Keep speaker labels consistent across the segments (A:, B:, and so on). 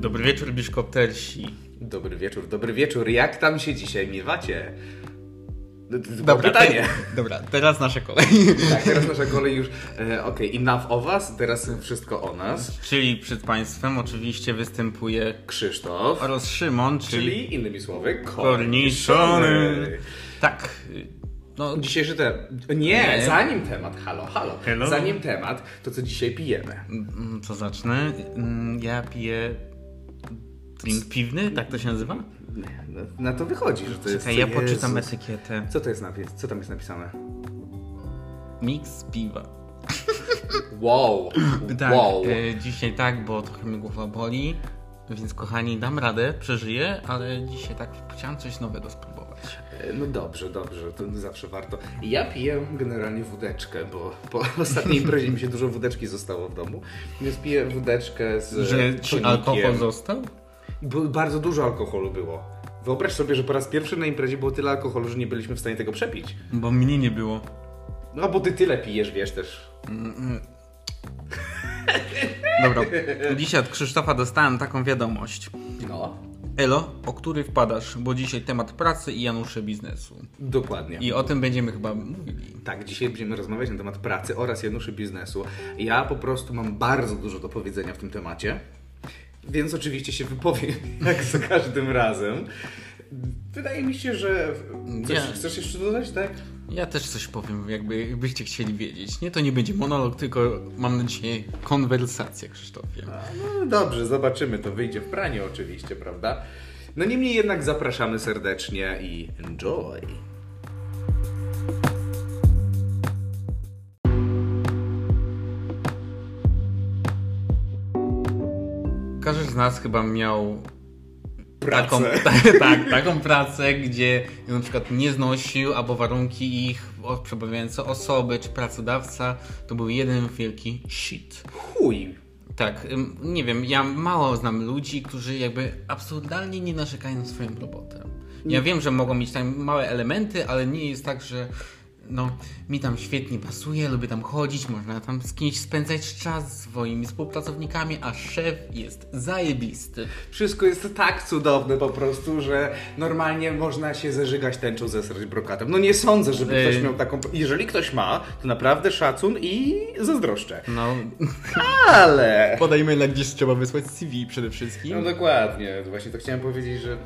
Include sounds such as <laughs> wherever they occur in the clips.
A: Dobry wieczór, biszkoptersi.
B: Dobry wieczór, dobry wieczór. Jak tam się dzisiaj miewacie?
A: Dobra,
B: pytanie.
A: te- dobra, teraz nasze kolej.
B: Tak, teraz nasza kolej już. E, Okej, enough o was, teraz wszystko o nas.
A: Czyli przed Państwem oczywiście występuje
B: Krzysztof,
A: oraz Szymon, czyli,
B: czyli innymi słowy,
A: korniszony. Tak. No,
B: Dzisiejszy temat. Nie,
A: Nie.
B: zanim temat, halo, halo.
A: Hello.
B: Zanim temat, to co dzisiaj pijemy.
A: mm, co zacznę? Mm, Ja piję drink piwny, tak to się nazywa?
B: No, Na to wychodzi, że to jest.
A: Czekaj, ja poczytam
B: Jezus.
A: etykietę.
B: Co to jest napis? Co tam jest napisane?
A: Mix piwa. <laughs>
B: Wow!
A: Tak,
B: wow!
A: e, dzisiaj tak, bo trochę mnie głowa boli, więc kochani, dam radę, przeżyję, ale dzisiaj tak chciałem coś nowego spróbować.
B: E, No dobrze, dobrze, to zawsze warto. Ja piję generalnie wódeczkę, bo po <laughs> ostatniej imprezie mi się dużo wódeczki zostało w domu, więc piję wódeczkę z
A: Że ci alkohol został?
B: Bardzo dużo alkoholu było. Wyobraź sobie, że po raz pierwszy na imprezie było tyle alkoholu, że nie byliśmy w stanie tego przepić.
A: Bo mnie nie było.
B: No bo ty tyle pijesz, wiesz też.
A: Dobra, dzisiaj od Krzysztofa dostałem taką wiadomość.
B: No.
A: Elo, o który wpadasz, bo dzisiaj temat pracy i Janusze biznesu.
B: Dokładnie.
A: I o tym będziemy chyba mówili.
B: Tak, dzisiaj będziemy rozmawiać na temat pracy oraz Januszy biznesu. Ja po prostu mam bardzo dużo do powiedzenia w tym temacie, więc oczywiście się wypowiem <laughs> jak za każdym razem. Wydaje mi się, że. Coś. Chcesz jeszcze dodać, tak?
A: Ja też coś powiem, jakby jakbyście chcieli wiedzieć. Nie, to nie będzie monolog, tylko mam nadzieję konwersacja, Krzysztofie.
B: A, no dobrze, zobaczymy. To wyjdzie w praniu, oczywiście, prawda? No niemniej jednak zapraszamy serdecznie i enjoy.
A: Z nas chyba miał
B: Pracę.
A: taką, <laughs> tak, tak, taką pracę, gdzie na przykład nie znosił, albo warunki ich przebawiające osoby czy pracodawca to był jeden wielki shit.
B: Chuj.
A: Tak, nie wiem, ja mało znam ludzi, którzy jakby absurdalnie nie narzekają na swoją robotę. Ja wiem, że mogą mieć tam małe elementy, ale nie jest tak, że no, mi tam świetnie pasuje, lubię tam chodzić, można tam z kimś spędzać czas z swoimi współpracownikami, a szef jest zajebisty.
B: Wszystko jest tak cudowne po prostu, że normalnie można się zażygać tęczą zesrać brokatem. No nie sądzę, żeby
A: Ej.
B: ktoś miał taką... Jeżeli ktoś ma, to naprawdę szacun i zazdroszczę.
A: No,
B: Ale...
A: podajmy na gdzieś trzeba wysłać CV przede wszystkim.
B: No dokładnie, właśnie to chciałem powiedzieć, że...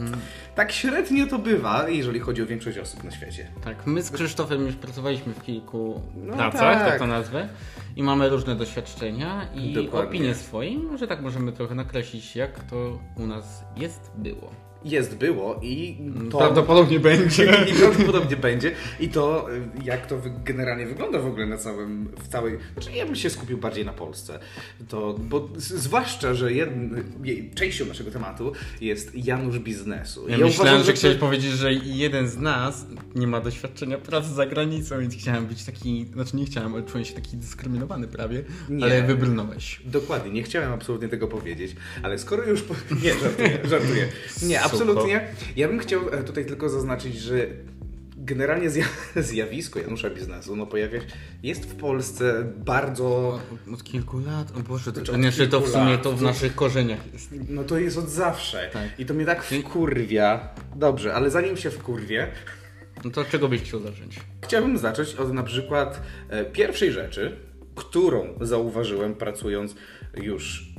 B: Mm, Tak średnio to bywa, jeżeli chodzi o większość osób na świecie.
A: Tak, my z Krzysztofem już pracowaliśmy w kilku
B: No
A: pracach,
B: tak.
A: tak. to nazwę, i mamy różne doświadczenia i
B: Dokładnie.
A: opinie swoje. Może tak możemy trochę nakreślić, jak to u nas jest, było.
B: Jest, było i to...
A: Prawdopodobnie będzie. <laughs>
B: I prawdopodobnie będzie. I to, y, jak to generalnie wygląda w ogóle na całym, w całej... Znaczy ja bym się skupił bardziej na Polsce. To, bo zwłaszcza, że jedn, je- częścią naszego tematu jest Janusz biznesu.
A: Ja, myślałem, że
B: to-
A: chciałeś powiedzieć, że jeden z nas nie ma doświadczenia pracy za granicą, więc chciałem być taki, znaczy nie chciałem, ale czułem się taki dyskryminowany prawie,
B: Nie.
A: ale wybrnąłeś.
B: Dokładnie, nie chciałem absolutnie tego powiedzieć, ale skoro już... <laughs> Nie, żartuję, żartuję. Nie,
A: Sucho.
B: Absolutnie. Ja bym chciał e, tutaj tylko zaznaczyć, że generalnie zja <laughs> zjawisko Janusza biznesu no pojawia się, jest w Polsce bardzo...
A: Od, od kilku lat, o Boże, to,
B: od
A: znaczy, to w sumie to w naszych korzeniach jest.
B: No to jest od zawsze.
A: Tak.
B: I to mnie tak wkurwia. Dobrze, ale zanim się wkurwię,
A: No to od czego byś chciał zacząć?
B: chciałbym zacząć od na przykład e, pierwszej rzeczy, którą zauważyłem pracując już.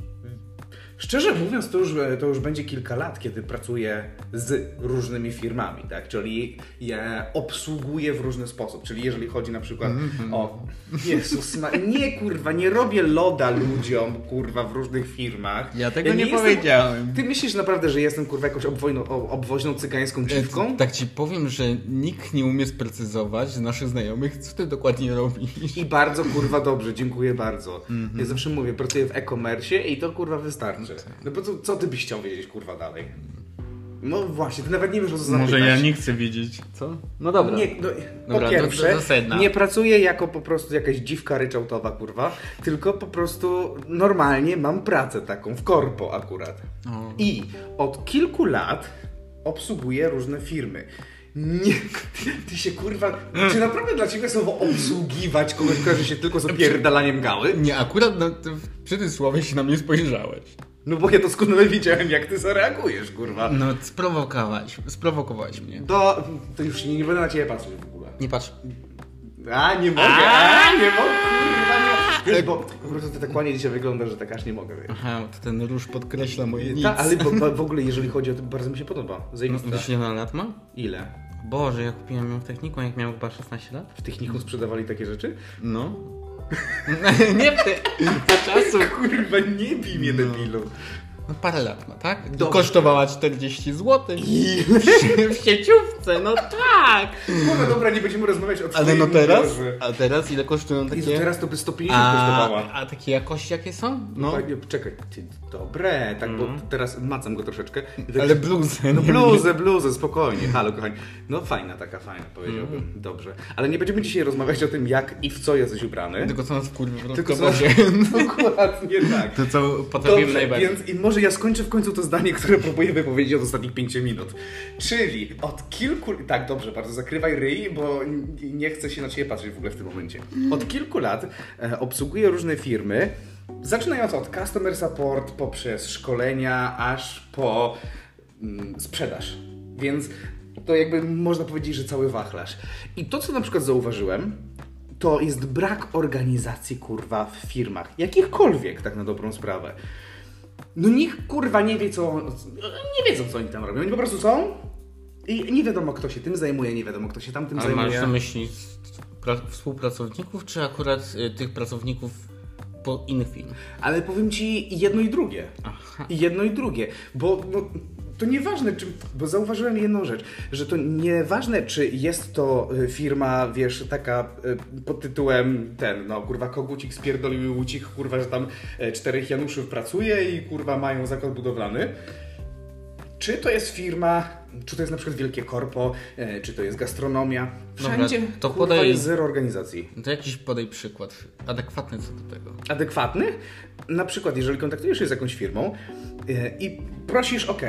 B: Szczerze mówiąc, to już, to już będzie kilka lat, kiedy pracuję z różnymi firmami, tak? Czyli je obsługuję w różny sposób. Czyli jeżeli chodzi na przykład o. Jezus, ma... nie kurwa, nie robię loda ludziom, kurwa, w różnych firmach.
A: Ja tego nie
B: jestem-
A: powiedziałem.
B: Ty myślisz naprawdę, że jestem kurwa jakąś obwojną, obwoźną cygańską dziwką?
A: Tak ci powiem, że nikt nie umie sprecyzować z naszych znajomych, co ty dokładnie robisz.
B: I bardzo kurwa dobrze, dziękuję bardzo. Ja zawsze mówię, pracuję w e-commerce i to kurwa wystarczy. No bo co, co ty byś chciał wiedzieć kurwa dalej? No właśnie, ty nawet nie wiesz o co
A: Może
B: zapytać.
A: ja nie chcę wiedzieć. Co? No dobra.
B: Nie, no,
A: Dobra,
B: po pierwsze,
A: to sedna.
B: nie pracuję jako po prostu jakaś dziwka ryczałtowa, kurwa, tylko po prostu normalnie mam pracę taką, w korpo akurat.
A: O.
B: I od kilku lat obsługuję różne firmy. Nie, <laughs> ty się kurwa, czy naprawdę dla ciebie słowo obsługiwać kogoś kojarzy się tylko z opierdalaniem gały?
A: Nie, akurat na, przy tym słowie się na mnie spojrzałeś.
B: No bo ja doskonale wiedziałem, jak ty zareagujesz, kurwa.
A: No, sprowokowałeś, sprowokowałeś mnie.
B: To, to już nie, nie będę na ciebie patrzył w ogóle.
A: Nie patrz.
B: A, nie mogę, a, nie mogę, kurwa, nie. Wiesz, bo po prostu ty tak ładnie dzisiaj wygląda, że tak aż nie mogę, wiesz.
A: Aha, to ten róż podkreśla moje nic.
B: Ta, ale bo, bo, w <laughs> ogóle, jeżeli chodzi o to, bardzo mi się podoba.
A: No,
B: Zajmista.
A: Wiesz, ile ona lat ma?
B: Ile?
A: Boże, ja kupiłem ją w techniku, jak miałem chyba 16 lat.
B: W techniku sprzedawali takie rzeczy?
A: No. Nie w te... <laughs> Czasu.
B: Kurwa, nie bij mnie, debilu.
A: No parę lat ma, tak?
B: Dobrze.
A: Kosztowała 40 zł. <laughs> W sieciówce, no tak.
B: Kurwa, dobra, nie będziemy rozmawiać o
A: Ale no teraz? A teraz ile kosztują
B: Jezu,
A: takie...
B: teraz to by 150
A: A,
B: kosztowała.
A: a takie jakości jakie są? No.
B: Panie, Czekaj, dobre, tak, bo teraz macam go troszeczkę. I tak-
A: Ale bluzę.
B: No bluzę, bluzę, spokojnie. Halo, kochani. No fajna, taka fajna, powiedziałbym. Dobrze. Ale nie będziemy dzisiaj rozmawiać o tym, jak i w co jesteś ubrany.
A: Tylko co nas wkurwi w
B: Tylko co... <laughs>
A: rozwodzie.
B: Dokładnie tak.
A: To co potrafimy najbardziej.
B: więc i może ja skończę w końcu to zdanie, które próbuję wypowiedzieć od ostatnich 5 minut. Czyli od kilku... Tak, dobrze, bardzo zakrywaj ryj, bo nie chcę się na Ciebie patrzeć w ogóle w tym momencie. Od kilku lat e, obsługuję różne firmy, zaczynając od customer support, poprzez szkolenia, aż po mm, sprzedaż. Więc to jakby można powiedzieć, że cały wachlarz. I to, co na przykład zauważyłem, to jest brak organizacji, kurwa, w firmach. Jakichkolwiek, tak na dobrą sprawę. No nikt, kurwa, nie wie, co... Nie wiedzą, co oni tam robią. Oni po prostu są i nie wiadomo, kto się tym zajmuje, nie wiadomo, kto się tam tym
A: Ale masz
B: zajmuje.
A: na myśli współpracowników, czy akurat y, tych pracowników po innych firm?
B: Ale powiem ci jedno i drugie.
A: Aha.
B: Jedno i drugie, bo no, to nieważne, czy, bo zauważyłem jedną rzecz, że to nieważne, czy jest to y, firma, wiesz, taka y, pod tytułem ten, no kurwa, kogucik spierdolił łucik, kurwa, że tam e, czterech Januszów pracuje i kurwa mają zakład budowlany. Czy to jest firma, czy to jest na przykład wielkie korpo, e, czy to jest gastronomia.
A: Dobra,
B: Wszędzie
A: to
B: kurwa,
A: podaj-
B: jest zero organizacji.
A: To jakiś podaj przykład adekwatny co do tego.
B: adekwatny. Na przykład, jeżeli kontaktujesz się z jakąś firmą e, i prosisz, ok,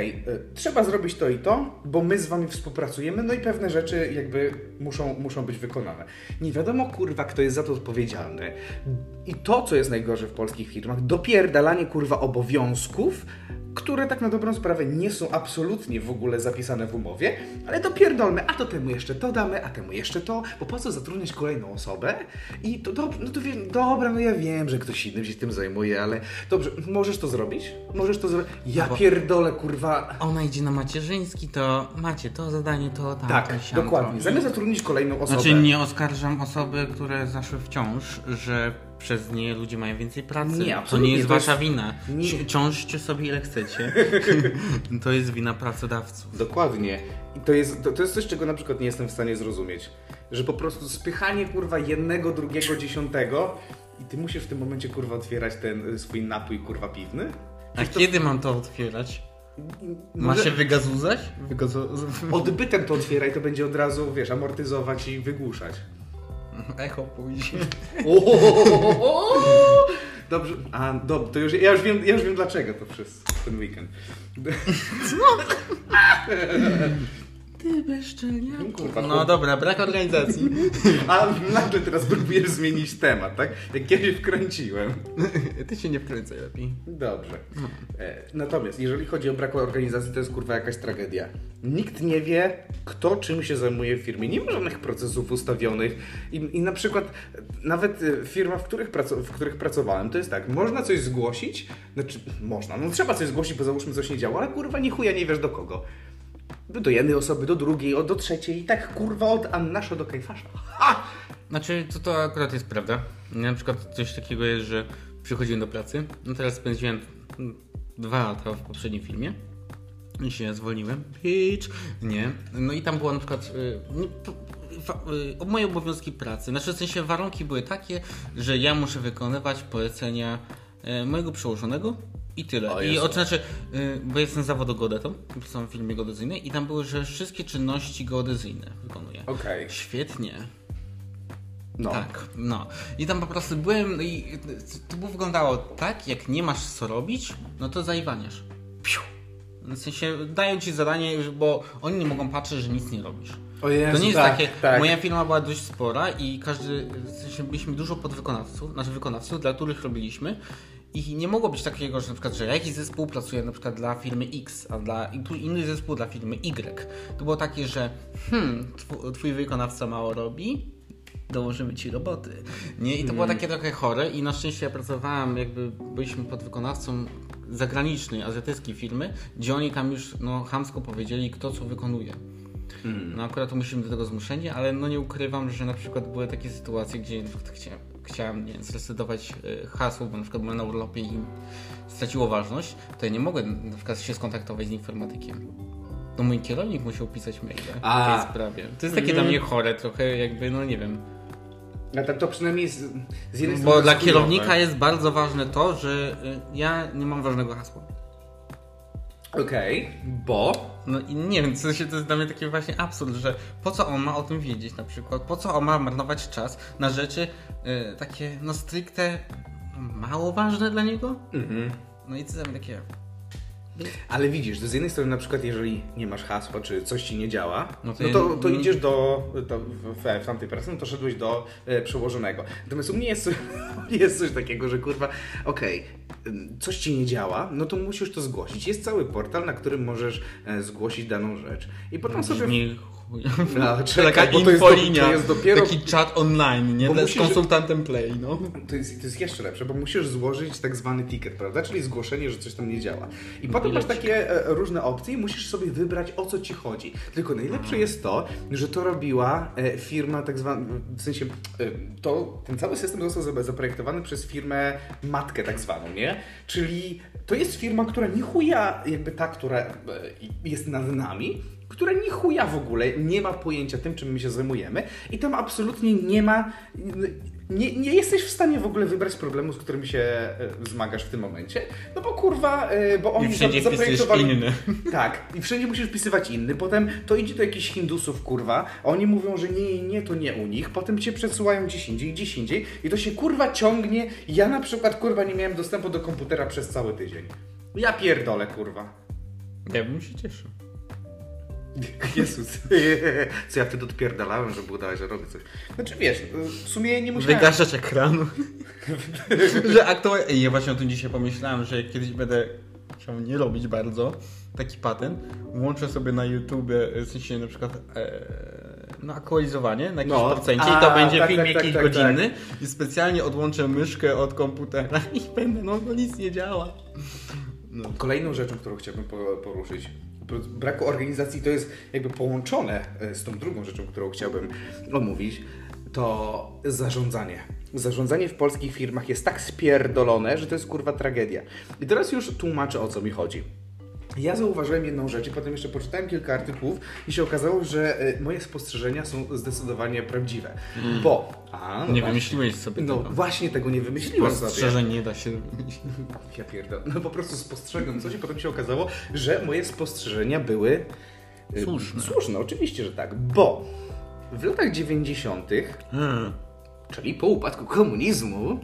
B: trzeba zrobić to i to, bo my z wami współpracujemy, no i pewne rzeczy jakby muszą, muszą być wykonane. Nie wiadomo, kurwa, kto jest za to odpowiedzialny. I to, co jest najgorsze w polskich firmach, dopierdalanie, kurwa, obowiązków, które tak na dobrą sprawę nie są absolutnie w ogóle zapisane w umowie, ale dopierdolmy, a to temu jeszcze to damy, a temu jeszcze to, bo po co zatrudniać kolejną osobę? I to dobrze, no to wiem, dobra, no ja wiem, że ktoś inny się tym zajmuje, ale dobrze, możesz to zrobić? Możesz to zrobić? Ja
A: No
B: pierdolę, kurwa.
A: Ona idzie na macierzyński, to macie to zadanie, to tam,
B: Tak,
A: to
B: dokładnie. Zamiast zatrudnić kolejną osobę.
A: Znaczy nie oskarżam osoby, które zaszły w ciąż, że przez nie ludzie mają więcej pracy.
B: Nie,
A: to nie jest
B: to jest-
A: wasza wina.
B: Nie.
A: Ci- Ciążcie sobie ile chcecie. <laughs> to jest wina pracodawców.
B: Dokładnie. I to jest, to, to jest coś, czego na przykład nie jestem w stanie zrozumieć. Że po prostu spychanie kurwa jednego, drugiego, dziesiątego i ty musisz w tym momencie kurwa otwierać ten y, swój napój kurwa piwny?
A: A kiedy mam to otwierać? Ma się wygazuzać? Wygazu...
B: Odbytem to otwieraj, to będzie od razu, wiesz, amortyzować i wygłuszać. <laughs>
A: Echo pójdzie.
B: Dobrze, a do, to już, ja, już wiem, ja już wiem dlaczego to przez ten weekend. <laughs>
A: Ty bezczelniaku.
B: Kurwa,
A: No dobra, brak organizacji. <laughs>
B: A nagle teraz próbujesz zmienić temat, tak? Jak ja się wkręciłem.
A: Ty się nie wkręcaj lepiej.
B: Dobrze. E, Natomiast jeżeli chodzi o brak organizacji, to jest kurwa jakaś tragedia. Nikt nie wie, kto czym się zajmuje w firmie. Nie ma żadnych procesów ustawionych. I, i na przykład nawet e, w firmach, w których, praco- w których pracowałem, to jest tak, można coś zgłosić, znaczy można, no trzeba coś zgłosić, bo załóżmy coś nie działa, ale kurwa ni chuja nie wiesz do kogo. Do jednej osoby, do drugiej, o, do trzeciej i tak kurwa od Annasza do Kajfasza. Ha!
A: Znaczy, to, to akurat jest prawda. Na przykład coś takiego jest, że przychodziłem do pracy. No teraz spędziłem dwa lata w poprzednim filmie. I się zwolniłem. Bitch. Nie. No i tam było na przykład y, no, y, moje obowiązki pracy. Znaczy w sensie warunki były takie, że ja muszę wykonywać polecenia y, mojego przełożonego i tyle.
B: O
A: I
B: Jezu.
A: o, znaczy, bo jestem zawodogodetą, są w filmie geodezyjnej i tam były, że wszystkie czynności geodezyjne wykonuję.
B: Okej.
A: Świetnie.
B: No.
A: Tak, no. I tam po prostu byłem i to by wyglądało tak, jak nie masz co robić, no to zaiwaniasz. Piu. W sensie dają ci zadanie, bo oni nie mogą patrzeć, że nic nie robisz.
B: O Jezu,
A: To nie jest
B: tak,
A: takie.
B: tak.
A: Moja firma była dość spora i każdy. W sensie byliśmy dużo podwykonawców, znaczy wykonawców, dla których robiliśmy. I nie mogło być takiego, że na przykład, że jakiś zespół pracuje na przykład dla firmy X, a dla inny zespół dla firmy Y. To było takie, że hmm, tw- twój wykonawca mało robi, dołożymy ci roboty. Nie? I to było takie trochę chore i na szczęście ja pracowałem, jakby byliśmy pod wykonawcą zagranicznej, azjatyckiej firmy, gdzie oni tam już no, chamsko powiedzieli, kto co wykonuje. No akurat to musimy do tego zmuszeni, ale no nie ukrywam, że na przykład były takie sytuacje, gdzie na przykład chciałem, chciałem nie wiem, zresetować y, hasło, bo na przykład byłem na urlopie i straciło ważność, to ja nie mogłem na przykład się skontaktować z informatykiem. No mój kierownik musiał pisać maile
B: A.
A: w tej sprawie. To jest takie dla mnie chore trochę, jakby, no nie wiem.
B: A tak to przynajmniej z, z jednej strony
A: Bo dla kierownika jest bardzo ważne to, że y, ja nie mam ważnego hasła.
B: Okej, bo...
A: No i nie wiem, co się to jest dla mnie taki właśnie absurd, że po co on ma o tym wiedzieć na przykład? Po co on ma marnować czas na rzeczy y, takie no stricte mało ważne dla niego?
B: Mhm.
A: No i co tam takie.
B: Ale widzisz, z jednej strony na przykład jeżeli nie masz hasła, czy coś ci nie działa,
A: No
B: no
A: to ja-
B: to, to idziesz do, w, w, tamtej pracy, no to szedłeś do e, przełożonego. Natomiast u mnie jest, <laughs> jest coś takiego, że kurwa, okej, ym, coś ci nie działa, no to musisz to zgłosić. Jest cały portal, na którym możesz e, zgłosić daną rzecz. I potem sobie... <laughs> No,
A: Taka
B: czekaj, bo to jest, do,
A: infolinia,
B: to jest dopiero...
A: taki czat online, nie? Dla- Z
B: musisz-
A: konsultantem Play, no.
B: To jest, to jest jeszcze lepsze, bo musisz złożyć tak zwany ticket, prawda? Czyli zgłoszenie, że coś tam nie działa. I potem masz takie e, różne opcje i musisz sobie wybrać o co ci chodzi. Tylko najlepsze jest to, że to robiła e, firma tak zwana, w sensie e, to, ten cały system został za- zaprojektowany przez firmę matkę tak zwaną, nie? Czyli to jest firma, która nie chuja jakby ta, która e, jest nad nami, która ni chuja w ogóle nie ma pojęcia tym, czym my się zajmujemy i tam absolutnie nie ma, nie, nie jesteś w stanie w ogóle wybrać problemu, z którym się e, zmagasz w tym momencie, no bo kurwa, e, bo oni
A: I wszędzie
B: za- zaprojektowali...
A: inny. <laughs>
B: Tak, i wszędzie musisz wpisywać inny, potem to idzie do jakichś Hindusów, kurwa, a oni mówią, że nie, nie, to nie u nich, potem cię przesyłają gdzieś indziej, gdzieś indziej i to się kurwa ciągnie. Ja na przykład kurwa nie miałem dostępu do komputera przez cały tydzień. Ja pierdolę, kurwa.
A: Ja bym się cieszył. <laughs>
B: Jezus. <laughs> Co ja wtedy odpierdalałem, żeby udawać, że robię coś. Znaczy wiesz, w sumie nie musiałem...
A: Wygaszacz ekranu. <laughs> że aktualnie. Ja właśnie o tym dzisiaj pomyślałem, że kiedyś będę chciał nie robić bardzo taki patent, włączę sobie na YouTube, w sensie na przykład e, no, aktualizowanie na jakimś
B: No.
A: procencie
B: A,
A: i to będzie
B: tak,
A: film
B: tak, tak,
A: jakiś
B: tak,
A: godzinny i specjalnie odłączę myszkę od komputera i będę, no, no nic nie działa. No.
B: Kolejną rzeczą, którą chciałbym po- poruszyć, braku organizacji to jest jakby połączone e, z tą drugą rzeczą, którą chciałbym omówić, to zarządzanie. Zarządzanie w polskich firmach jest tak spierdolone, że to jest kurwa tragedia. I teraz już tłumaczę o co mi chodzi. Ja zauważyłem jedną rzecz i potem jeszcze poczytałem kilka artykułów i się okazało, że e, moje spostrzeżenia są zdecydowanie prawdziwe. Bo... A, no
A: Nie
B: właśnie.
A: wymyśliłeś sobie
B: No
A: tego.
B: właśnie tego nie wymyśliłem sobie.
A: Spostrzeżeń nie da się wymyślić. <laughs>
B: Ja pierdolę. No po prostu spostrzegłem coś i potem się okazało, że moje spostrzeżenia były y,
A: Słuszne.
B: Słuszne, oczywiście, że tak. Bo w latach 90.,
A: Hmm.
B: Czyli po upadku komunizmu,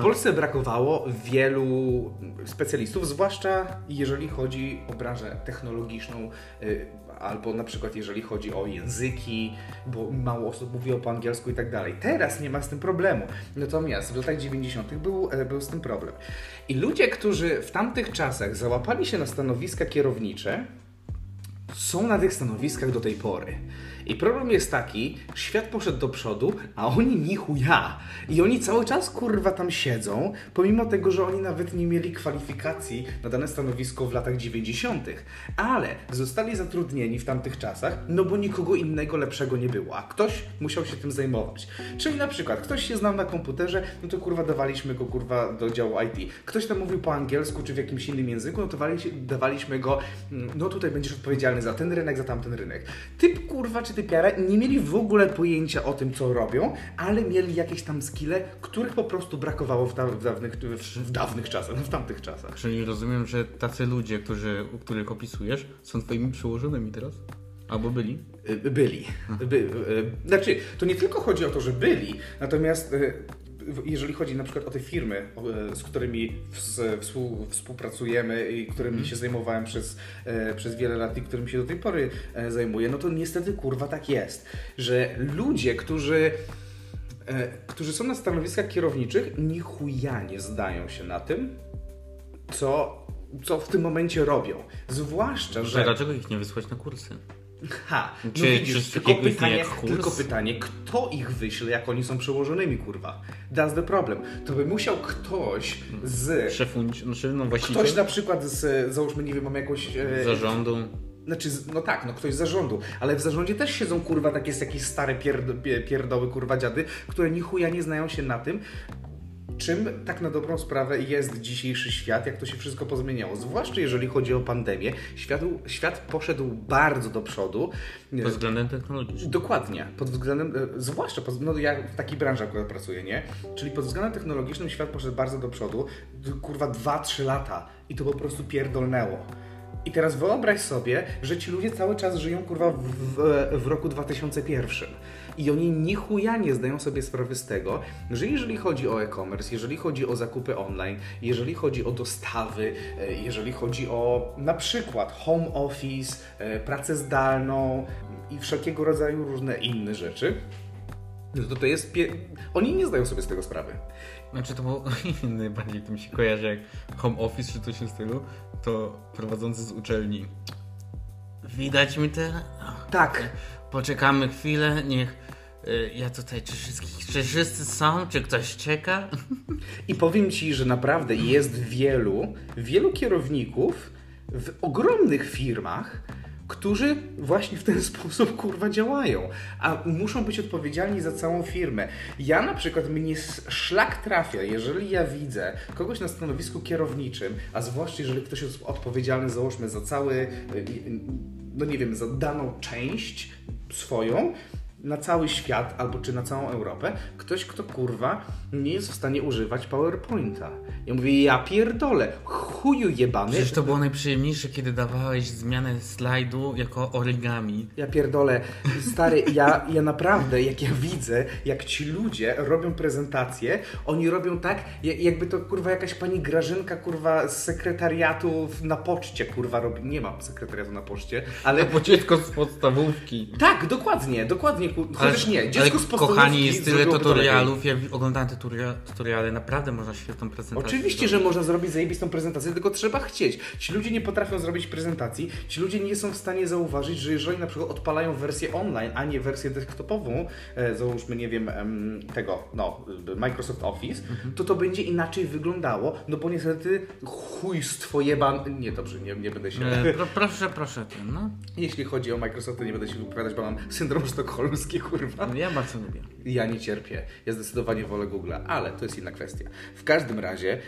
B: w Polsce brakowało wielu specjalistów, zwłaszcza jeżeli chodzi o branżę technologiczną, y, albo na przykład jeżeli chodzi o języki, bo mało osób mówiło po angielsku i tak dalej. Teraz nie ma z tym problemu. Natomiast w latach 90. Był, e, był z tym problem. I ludzie, którzy w tamtych czasach załapali się na stanowiska kierownicze, są na tych stanowiskach do tej pory. I problem jest taki, świat poszedł do przodu, a oni ni chuja. I oni cały czas kurwa tam siedzą, pomimo tego, że oni nawet nie mieli kwalifikacji na dane stanowisko w latach 90. Ale zostali zatrudnieni w tamtych czasach, no bo nikogo innego lepszego nie było, a ktoś musiał się tym zajmować. Czyli na przykład ktoś się znał na komputerze, no to kurwa dawaliśmy go kurwa do działu IT. Ktoś tam mówił po angielsku czy w jakimś innym języku, no to dawali- dawaliśmy go, mm, no tutaj będziesz odpowiedzialny za ten rynek, za tamten rynek. Typ kurwa czy typiara nie mieli w ogóle pojęcia o tym, co robią, ale mieli jakieś tam skille, których po prostu brakowało w, da- w, dawnych, w, w dawnych czasach, w tamtych czasach.
A: Czyli rozumiem, że tacy ludzie, którzy, których opisujesz, są twoimi przełożonymi teraz? Albo byli?
B: Y, Byli. By, y, znaczy, to nie tylko chodzi o to, że byli, natomiast y, jeżeli chodzi na przykład o te firmy, y, z którymi ws- współ, współpracujemy i którymi się zajmowałem przez, e, przez wiele lat i którymi się do tej pory e, zajmuję, no to niestety kurwa tak jest, że ludzie, którzy e, którzy są na stanowiskach kierowniczych, ni chuja nie zdają się na tym, co, co w tym momencie robią. Zwłaszcza, że...
A: Dlaczego ich nie wysłać na kursy?
B: Ha, no
A: Czy-
B: widzisz,
A: czy
B: tylko pytanie, tylko pytanie, kto ich wyśle, jak oni są przełożonymi, kurwa. That's the problem. To by musiał ktoś z...
A: Szefu, znaczy, no właściciel
B: Ktoś na przykład z, załóżmy, nie wiem, mam jakąś... E,
A: zarządu.
B: Znaczy, no tak, no ktoś z zarządu, ale w zarządzie też siedzą kurwa takie jakieś stare pierd, pie- pierdoły, kurwa dziady, które ni chuja nie znają się na tym, czym tak na dobrą sprawę jest dzisiejszy świat, jak to się wszystko pozmieniało. Zwłaszcza jeżeli chodzi o pandemię, świat, świat poszedł bardzo do przodu.
A: Pod względem technologicznym.
B: Dokładnie, pod względem, e, zwłaszcza, pod, no ja w takiej branży akurat pracuję, nie? Czyli pod względem technologicznym świat poszedł bardzo do przodu, kurwa 2-3 lata i to po prostu pierdolnęło. I teraz wyobraź sobie, że ci ludzie cały czas żyją kurwa w, w roku 2001. I oni ni chuja nie zdają sobie sprawy z tego, że jeżeli chodzi o e-commerce, jeżeli chodzi o zakupy online, jeżeli chodzi o dostawy, e, jeżeli chodzi o na przykład home office, e, pracę zdalną i wszelkiego rodzaju różne inne rzeczy, no to to jest. Pie... Oni nie zdają sobie z tego sprawy.
A: Znaczy to było <laughs> najbardziej to mi się kojarzy jak home office czy coś w stylu, to prowadzący z uczelni. Widać mi te.
B: Tak.
A: Poczekamy chwilę, niech. Y, Ja tutaj, czy, wszystkich, czy wszyscy są? Czy ktoś czeka? <laughs>
B: I powiem Ci, że naprawdę jest wielu, wielu kierowników w ogromnych firmach, którzy właśnie w ten <laughs> sposób kurwa działają, a muszą być odpowiedzialni za całą firmę. Ja na przykład mnie szlak trafia, jeżeli ja widzę kogoś na stanowisku kierowniczym, a zwłaszcza jeżeli ktoś jest odpowiedzialny załóżmy za cały, y, y, no nie wiem, za daną część swoją, na cały świat albo czy na całą Europę, ktoś, kto kurwa nie jest w stanie używać PowerPointa. Ja mówię, ja pierdolę, chuju jebany.
A: Przecież to było najprzyjemniejsze, kiedy dawałeś zmianę slajdu jako origami.
B: Ja pierdolę, stary, ja, ja naprawdę, jak ja widzę, jak ci ludzie robią prezentacje, oni robią tak, ja- jakby to kurwa jakaś pani Grażynka kurwa z sekretariatu na poczcie kurwa robi. Nie mam sekretariatu na poczcie, ale
A: Bo dziecko z podstawówki.
B: tak, dokładnie, dokładnie, ku- chociaż nie, dziecko
A: ale
B: z
A: kochani, jest tyle tutorialów, ja oglądałem te tutoria- tutoriale, naprawdę można świetną prezentację
B: Oczywiście, że
A: zrobić.
B: można zrobić zajebistą prezentację, tylko trzeba chcieć. Ci ludzie nie potrafią zrobić prezentacji, ci ludzie nie są w stanie zauważyć, że jeżeli na przykład odpalają wersję online, a nie wersję desktopową, e, załóżmy, nie wiem, em, tego, no, Microsoft Office, to to będzie inaczej wyglądało, no bo niestety chujstwo jeban... Nie, dobrze, nie, nie będę się...
A: E, Pro, proszę, proszę, ty, no.
B: Jeśli chodzi o Microsoft, to nie będę się wypowiadać, bo mam syndrom sztokholmski, kurwa.
A: Ja bardzo lubię.
B: Ja nie cierpię. Ja zdecydowanie wolę Google'a, ale to jest inna kwestia. W każdym razie,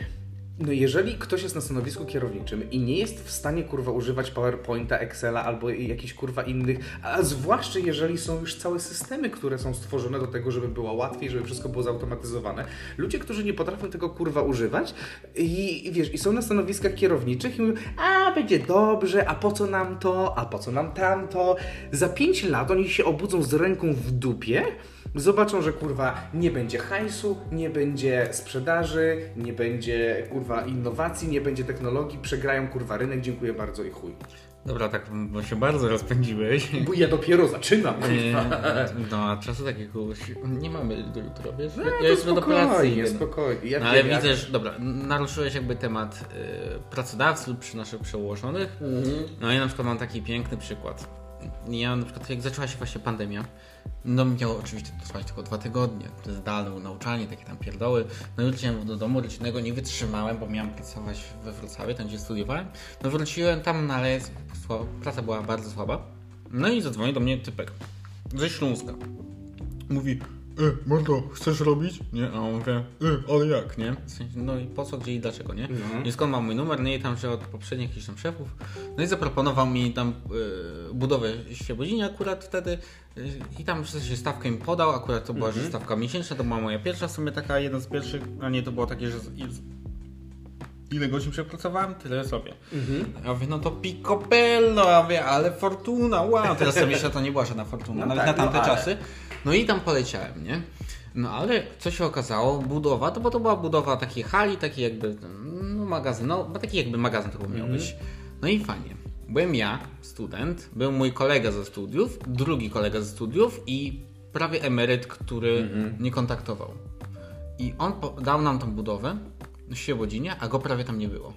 B: no jeżeli ktoś jest na stanowisku kierowniczym i nie jest w stanie kurwa używać PowerPointa, Excela albo jakichś kurwa innych, a zwłaszcza jeżeli są już całe systemy, które są stworzone do tego, żeby było łatwiej, żeby wszystko było zautomatyzowane. Ludzie, którzy nie potrafią tego kurwa używać i, wiesz, i są na stanowiskach kierowniczych i mówią, a będzie dobrze, a po co nam to, a po co nam tamto. Za 5 lat oni się obudzą z ręką w dupie, Zobaczą, że kurwa nie będzie hajsu, nie będzie sprzedaży, nie będzie kurwa innowacji, nie będzie technologii, przegrają kurwa rynek, dziękuję bardzo i chuj.
A: Dobra, tak, bo się bardzo rozpędziłeś.
B: Bo ja dopiero zaczynam.
A: E, No, a czasu takiego nie mamy do jutra, wiesz?
B: No,
A: ja jestem do pracy.
B: spokojnie,
A: idę.
B: spokojnie. Ja
A: No, ale
B: jak-
A: widzę, że dobra, naruszyłeś jakby temat y, pracodawców przy naszych przełożonych. No ja na przykład mam taki piękny przykład. Ja na przykład jak zaczęła się właśnie pandemia, no miało oczywiście trwać tylko dwa tygodnie, zdalne nauczanie, takie tam pierdoły. No i wróciłem do domu rodzinnego, nie wytrzymałem, bo miałem pracować we Wrocławiu, tam gdzie studiowałem. No wróciłem tam, no ale praca była bardzo słaba. No i zadzwonił do mnie typek ze Śląska. Mówi, e, Marto, chcesz robić? Nie, a on mówi, e, ale jak, nie? W sensie, no i po co, gdzie i dlaczego, nie? I skąd mam mój numer? Nie, i tam, że od poprzednich jakichś tam szefów. No i zaproponował mi tam e, budowę Świebodzinie akurat wtedy e, i tam w sensie stawkę mi podał, akurat to była że stawka miesięczna, to była moja pierwsza w sumie taka, jedna z pierwszych, a nie, to było takie, że z- ile godzin przepracowałem, tyle sobie. Ja mówię, no to picobello, ja mówię, ale fortuna, wow. Teraz sobie jeszcze to nie była żadna fortuna,
B: No
A: nawet
B: tak,
A: na tamte
B: no ale-
A: czasy. No i tam poleciałem, nie? No ale co się okazało, budowa, to bo to była budowa takiej hali, taki jakby no, magazyn, no bo taki jakby magazyn to miał być. No i fajnie. Byłem ja, student, był mój kolega ze studiów, drugi kolega ze studiów i prawie emeryt, który nie kontaktował. I on dał nam tą budowę w Świebodzinie, a go prawie tam nie było.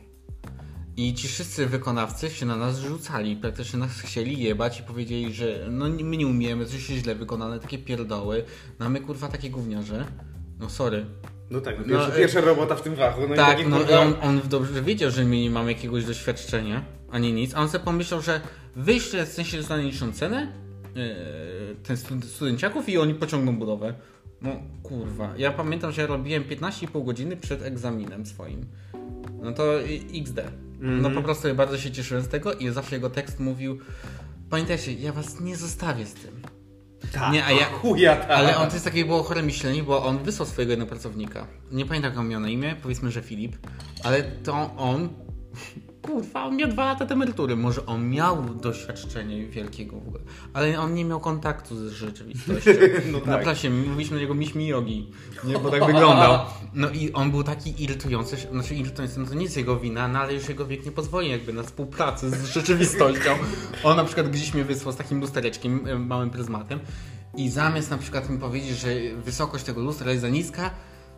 A: I ci wszyscy wykonawcy się na nas rzucali, praktycznie nas chcieli jebać i powiedzieli, że no my nie umiemy, coś jest źle wykonane, takie pierdoły, no my kurwa takie gówniarze. No sorry.
B: No tak, no pierwsza,
A: e-
B: pierwsza robota w tym fachu. No
A: Tak, no
B: kurwa,
A: on, on dobrze wiedział, że my nie mamy jakiegoś doświadczenia, ani nic, a on sobie pomyślał, że wyśle w sensie za niższą cenę yy, ten stud- studenciaków i oni pociągną budowę. No kurwa, ja pamiętam, że ja robiłem 15,5 godziny przed egzaminem swoim. No to XD. No po prostu bardzo się cieszyłem z tego i zawsze jego tekst mówił Pamiętajcie, ja was nie zostawię z tym.
B: tak,
A: nie, a ja-
B: chuja tak.
A: Ale on to jest takie było chore myślenie, bo on wysłał swojego jednego pracownika. Nie pamiętam jak on miał na imię, powiedzmy, że Filip, ale to on. Kurwa, on miał dwa lata do emerytury. Może on miał doświadczenie wielkiego w ogóle, ale on nie miał kontaktu z rzeczywistością. <laughs>
B: No
A: Na
B: tak.
A: plasie mówiliśmy na niego miśmi jogi, nie, bo tak wyglądał. No i on był taki irytujący, znaczy irytujący, no to nie jest jego wina, no ale już jego wiek nie pozwoli jakby na współpracę z rzeczywistością. On na przykład gdzieś mnie wysłał z takim lustereczkiem, e, małym pryzmatem i zamiast na przykład mi powiedzieć, że wysokość tego lustra jest za niska,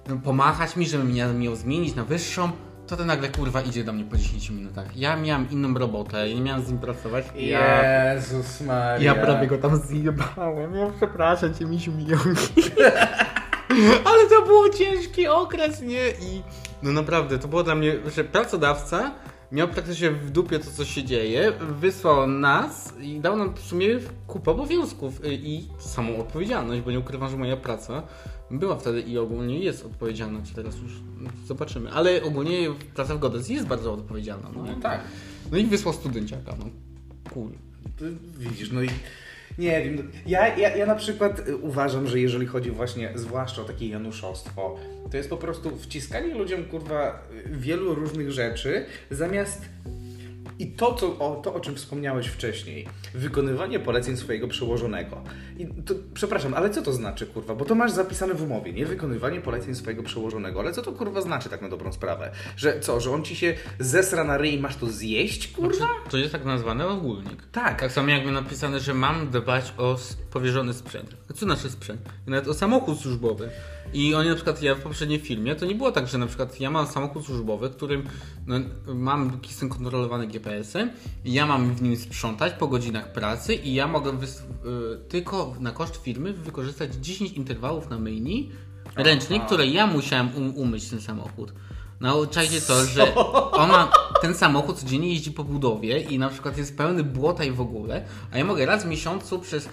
A: no, pomachać mi, żebym ja miał zmienić na wyższą, to ten nagle kurwa idzie do mnie po 10 minutach. Ja miałem inną robotę, ja nie miałem z nim pracować. Ja,
B: Jezus Maria.
A: ja prawie go tam zjebałem. Ja przepraszam cię, misiu. <laughs> Ale to był ciężki okres, nie? I no naprawdę, to było dla mnie, że pracodawca miał praktycznie w dupie to, co się dzieje, wysłał nas i dał nam w sumie kupę obowiązków y, i samą odpowiedzialność, bo nie ukrywam, że moja praca była wtedy i ogólnie jest odpowiedzialna, czy teraz już zobaczymy, ale ogólnie praca w Godes jest bardzo odpowiedzialna, no.
B: No tak.
A: No i wysłał studenciaka, no. Cool.
B: Widzisz, no i nie wiem. Ja, ja, ja na przykład y, uważam, że jeżeli chodzi właśnie zwłaszcza o takie januszostwo, to jest po prostu wciskanie ludziom kurwa y, wielu różnych rzeczy, zamiast i to, co, o, to, o czym wspomniałeś wcześniej, wykonywanie poleceń swojego przełożonego. I to, przepraszam, ale co to znaczy, kurwa? Bo to masz zapisane w umowie, nie? Wykonywanie poleceń swojego przełożonego. Ale co to, kurwa, znaczy tak na dobrą sprawę? Że co, że on ci się zesra na ryj i masz to zjeść, kurwa?
A: To jest tak nazwany ogólnik.
B: Tak.
A: Tak samo jakby napisane, że mam dbać o powierzony sprzęt. A co znaczy sprzęt? Nawet o samochód służbowy. I oni na przykład, ja w poprzedniej filmie, to nie było tak, że na przykład ja mam samochód służbowy, którym no, mam jestem kontrolowany GPS-em ja mam w nim sprzątać po godzinach pracy i ja mogę wys- y, tylko na koszt firmy wykorzystać 10 interwałów na myjni ręcznej, które ja musiałem um- umyć ten samochód. Nauczajcie to, że ona, ten samochód codziennie jeździ po budowie i na przykład jest pełny błota i w ogóle, a ja mogę raz w miesiącu przez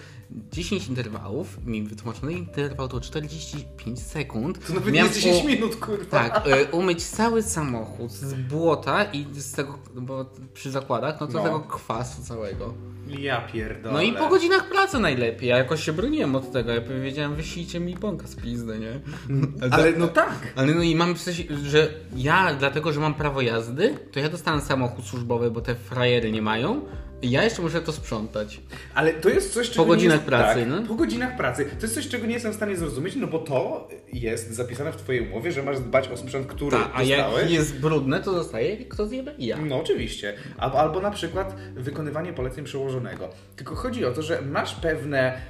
A: 10 interwałów, mi wytłumaczony interwał to 45 sekund.
B: To nawet
A: miałem
B: nie 10
A: u-
B: minut, kurwa.
A: Tak, y, umyć cały samochód z błota i z tego, bo przy zakładach, no to
B: No.
A: tego kwasu całego.
B: Ja pierdolę.
A: No i po godzinach pracy najlepiej. Ja jakoś się broniłem od tego. Ja powiedziałem, wyślijcie mi bąka z pizdy, nie? <laughs>
B: Ale no tak.
A: Ale no i mam w sensie, że ja, dlatego że mam prawo jazdy, to ja dostanę samochód służbowy, bo te frajery nie mają. Ja jeszcze muszę to sprzątać.
B: Ale to jest coś, czego
A: godzinach
B: nie jest,
A: pracy,
B: tak,
A: no.
B: Po godzinach pracy. To jest coś, czego nie jestem w stanie zrozumieć, no bo to jest zapisane w twojej umowie, że masz dbać o sprzęt, który
A: Ta, a jak
B: dostałeś.
A: jest brudne, to zostaje kto zjebie? Ja.
B: No oczywiście. Albo, albo na przykład wykonywanie poleceń przełożonego. Tylko chodzi o to, że masz pewne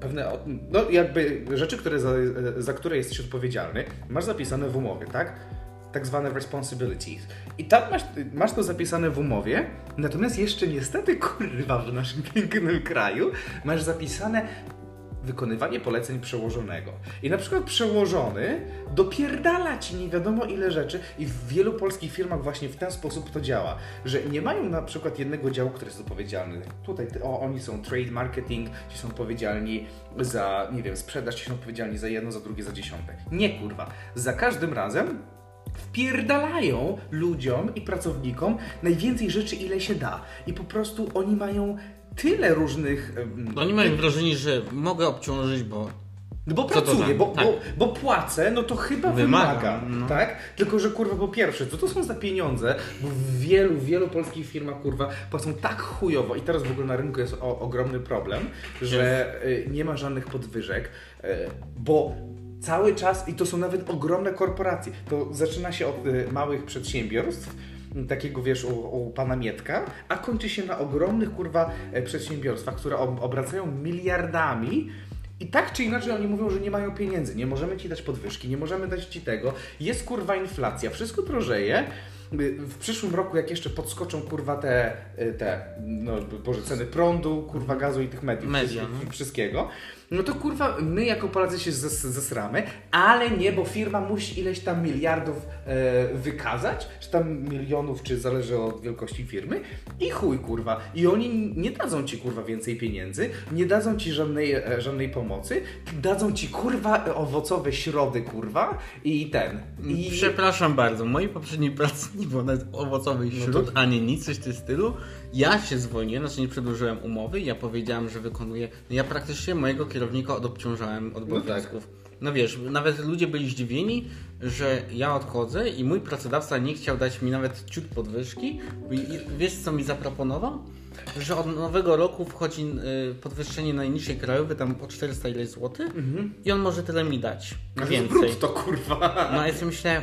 B: pewne, no jakby rzeczy, które za, za które jesteś odpowiedzialny, masz zapisane w umowie, tak? Tak zwane responsibilities. I tam masz, masz to zapisane w umowie, natomiast jeszcze niestety, kurwa, w naszym <laughs> pięknym kraju masz zapisane wykonywanie poleceń przełożonego. I na przykład przełożony dopierdala ci nie wiadomo ile rzeczy i w wielu polskich firmach właśnie w ten sposób to działa, że nie mają na przykład jednego działu, który jest odpowiedzialny. Tutaj o, oni są trade marketing, ci są odpowiedzialni za, nie wiem, sprzedaż, ci są odpowiedzialni za jedno, za drugie, za dziesiąte. Nie kurwa. Za każdym razem wpierdalają ludziom i pracownikom najwięcej rzeczy, ile się da. I po prostu oni mają tyle różnych...
A: oni mają wrażenie, że mogę obciążyć, bo
B: no bo
A: Co
B: pracuję,
A: za-
B: bo,
A: tak.
B: bo, bo płacę, no to chyba
A: Wymaga,
B: wymaga,
A: no.
B: tak? Tylko, że kurwa po pierwsze, co to są za pieniądze? Bo w wielu, wielu polskich firmach kurwa płacą tak chujowo i teraz w ogóle na rynku jest o, ogromny problem, że y, nie ma żadnych podwyżek, y, bo cały czas, i to są nawet ogromne korporacje, to zaczyna się od y, małych przedsiębiorstw, takiego wiesz, u, u pana Mietka, a kończy się na ogromnych kurwa e, przedsiębiorstwach, które ob, obracają miliardami I tak czy inaczej oni mówią, że nie mają pieniędzy, nie możemy ci dać podwyżki, nie możemy dać ci tego. Jest kurwa inflacja, wszystko drożeje. W przyszłym roku, jak jeszcze podskoczą kurwa te, te no boże, ceny prądu, kurwa gazu i tych mediów,
A: Media,
B: wszystkiego,
A: no.
B: wszystkiego, no to kurwa my jako Polacy się zes- zesramy, ale nie, bo firma musi ileś tam miliardów e, wykazać, czy tam milionów, czy zależy od wielkości firmy i chuj kurwa. I oni nie dadzą ci kurwa więcej pieniędzy, nie dadzą ci żadnej, e, żadnej pomocy, dadzą ci kurwa owocowe środy kurwa i ten. I...
A: Przepraszam bardzo, mojej poprzedniej pracy nie było nawet owocowych
B: No
A: śród,
B: to-
A: ani nic, coś w tym stylu. Ja się zwolniłem, znaczy nie przedłużyłem umowy, ja powiedziałem, że wykonuję. No ja praktycznie mojego kierownika odobciążałem od
B: No tak.
A: obowiązków. No wiesz, nawet ludzie byli zdziwieni, że ja odchodzę i mój pracodawca nie chciał dać mi nawet ciut podwyżki. I i wiesz co mi zaproponował? Że od nowego roku wchodzi y, podwyższenie najniższej krajowej, tam o 400 ileś złotych i on może tyle mi dać. Więcej.
B: To kurwa.
A: No ja sobie myślę,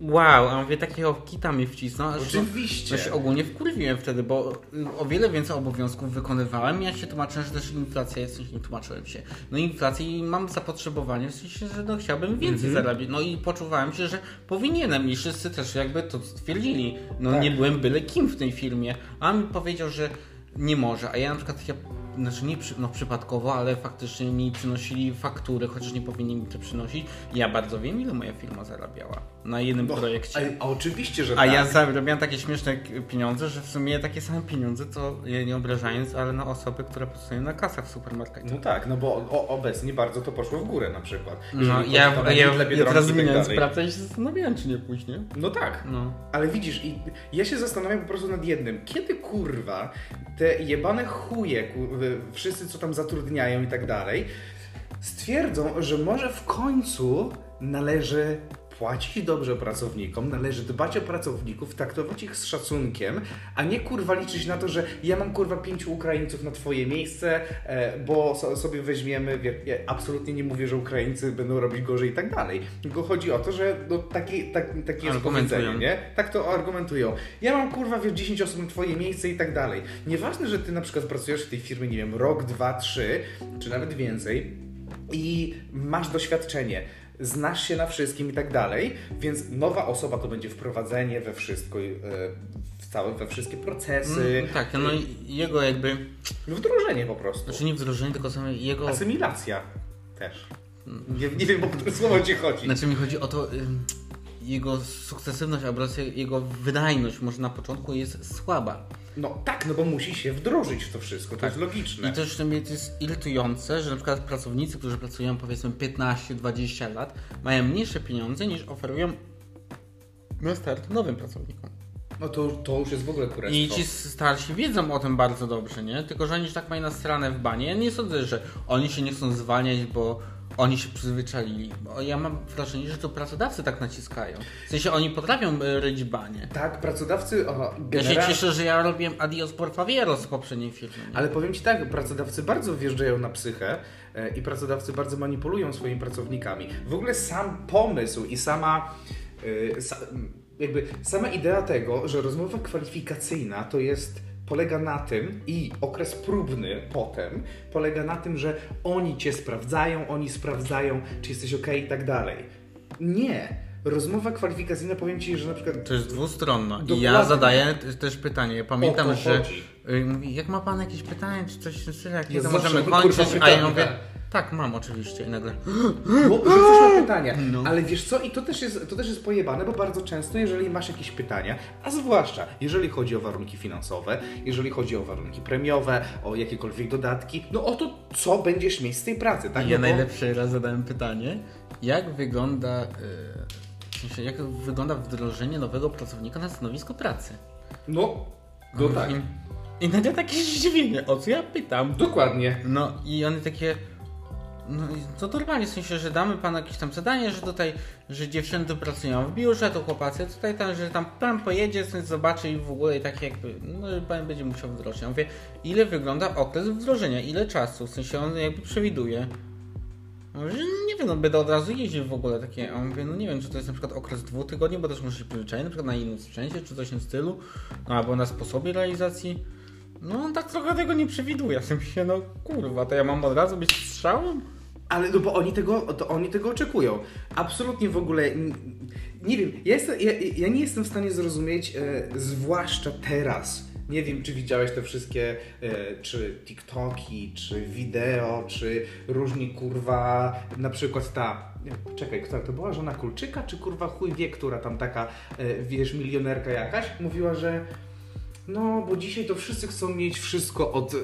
A: wow, a mówię, takiego kita mi wcisnął,
B: Oczywiście.
A: No się ogólnie wkurwiłem wtedy, bo y, o wiele więcej obowiązków wykonywałem. Ja się tłumaczyłem, że też inflacja jest, w sensie nie tłumaczyłem się. No inflacji i mam zapotrzebowanie, w sensie, że no chciałbym więcej zarabiać. No i poczuwałem się, że powinienem i wszyscy też jakby to stwierdzili. No
B: Tak.
A: nie byłem byle kim w tej firmie. A on mi powiedział, że nie może, a ja na przykład ja znaczy nie przy, no przypadkowo, ale faktycznie mi przynosili faktury, chociaż nie powinni mi to przynosić. Ja bardzo wiem, ile moja firma zarabiała na jednym projekcie.
B: A, a oczywiście, że
A: A
B: tak.
A: ja zarabiałem takie śmieszne pieniądze, że w sumie takie same pieniądze, to nie obrażając, ale na osoby, które pracują na kasach w supermarkecie.
B: No tak, no bo o, obecnie bardzo to poszło w górę na przykład.
A: No,
B: Jeżeli
A: ja, ja, ja, ja teraz
B: tak
A: zmieniając
B: dalej.
A: pracę i się zastanawiałem, czy nie pójść, nie?
B: No tak.
A: No.
B: Ale widzisz, i ja się zastanawiam po prostu nad jednym. Kiedy kurwa te jebane chuje, wszyscy co tam zatrudniają i tak dalej, stwierdzą, że może w końcu należy płacić dobrze pracownikom, należy dbać o pracowników, traktować ich z szacunkiem, a nie kurwa liczyć na to, że ja mam kurwa pięciu Ukraińców na twoje miejsce, e, bo so, sobie weźmiemy, ja absolutnie nie mówię, że Ukraińcy będą robić gorzej i tak dalej, tylko chodzi o to, że no, taki, tak, takie jest powiedzenie, nie? Tak to argumentują. Ja mam kurwa, wiesz, 10 osób na twoje miejsce i tak dalej. Nieważne, że ty na przykład pracujesz w tej firmie, nie wiem, rok, dwa, trzy, czy nawet więcej i masz doświadczenie, znasz się na wszystkim i tak dalej, więc nowa osoba to będzie wprowadzenie we wszystko, e, w całe, we wszystkie procesy,
A: Mm, tak, no i jego jakby,
B: wdrożenie po prostu.
A: znaczy nie wdrożenie, tylko same jego,
B: Asymilacja też. Nie, nie wiem, o które słowo ci chodzi.
A: znaczy mi chodzi o to, ym, jego sukcesywność, albo jego wydajność może na początku jest słaba.
B: No tak, no bo musi się wdrożyć w to wszystko, to jest logiczne.
A: I to jest irytujące, że na przykład pracownicy, którzy pracują powiedzmy 15-20 lat, mają mniejsze pieniądze niż oferują na start nowym pracownikom.
B: No to, to już jest w ogóle kurestwo.
A: I ci starsi wiedzą o tym bardzo dobrze, nie? Tylko, że oni już tak mają nasrane w banie. Ja nie sądzę, że oni się nie chcą zwalniać, bo oni się przyzwyczaili. Ja mam wrażenie, że to pracodawcy tak naciskają. W sensie oni potrafią e, ryć banie.
B: Tak, pracodawcy, o,
A: Ja się cieszę, że ja robiłem adios por favieros w poprzedniej. Nie?
B: Ale powiem Ci tak, pracodawcy bardzo wjeżdżają na psychę e, i pracodawcy bardzo manipulują swoimi pracownikami. W ogóle sam pomysł i sama, e, jakby sama idea tego, że rozmowa kwalifikacyjna to jest polega na tym i okres próbny potem polega na tym, że oni Cię sprawdzają, oni sprawdzają, czy jesteś ok i tak dalej. Nie. Rozmowa kwalifikacyjna, powiem Ci, że na przykład
A: To jest dwustronna. I ja zadaję też pytanie. Ja pamiętam, że y, mówi, jak ma pan jakieś pytanie, czy coś w tym stylu, jak nie,
B: Ja
A: to możemy kończyć. A ja mówię, tak, mam oczywiście. I nagle, <gasps>
B: Bo, że coś ma pytania.
A: No.
B: Ale wiesz co, i to też, jest, to też jest pojebane, bo bardzo często, jeżeli masz jakieś pytania, a zwłaszcza jeżeli chodzi o warunki finansowe, jeżeli chodzi o warunki premiowe, o jakiekolwiek dodatki, no o to, co będziesz mieć z tej pracy, tak?
A: ja
B: No bo-
A: najlepszy raz zadałem pytanie, jak wygląda, y, sensie, jak wygląda wdrożenie nowego pracownika na stanowisko pracy?
B: No, no tak.
A: I, I nagle takie zdziwienie, o co ja pytam?
B: Dokładnie.
A: No i one takie. No i to normalnie w sensie, że damy panu jakieś tam zadanie, że tutaj, że dziewczyny pracują w biurze, to chłopacy tutaj tam, że tam pan pojedzie, coś zobaczy i w ogóle i tak jakby, no pan będzie musiał wdrożyć. Ja mówię, ile wygląda okres wdrożenia, ile czasu, w sensie on jakby przewiduje. Mówię, że nie wiem, no będę od razu jeździł w ogóle takie, a on no nie wiem, czy to jest na przykład okres dwóch tygodni, bo też muszę się przyzwyczaić, na przykład na innym sprzęcie, czy coś w tym stylu, no albo na sposobie realizacji. No on tak trochę tego nie przewiduje. W sensie, no kurwa, to ja mam od razu być strzałem?
B: Ale no bo oni tego, to oni tego oczekują. Absolutnie w ogóle. Nie wiem, ja, jestem, ja, ja nie jestem w stanie zrozumieć, e, zwłaszcza teraz. Nie wiem, czy widziałeś te wszystkie, e, czy TikToki, czy wideo, czy różni kurwa, na przykład ta. Czekaj, która to była żona Kulczyka, czy kurwa chuj wie, która tam taka, e, wiesz, milionerka jakaś, mówiła, że no, bo dzisiaj to wszyscy chcą mieć wszystko od,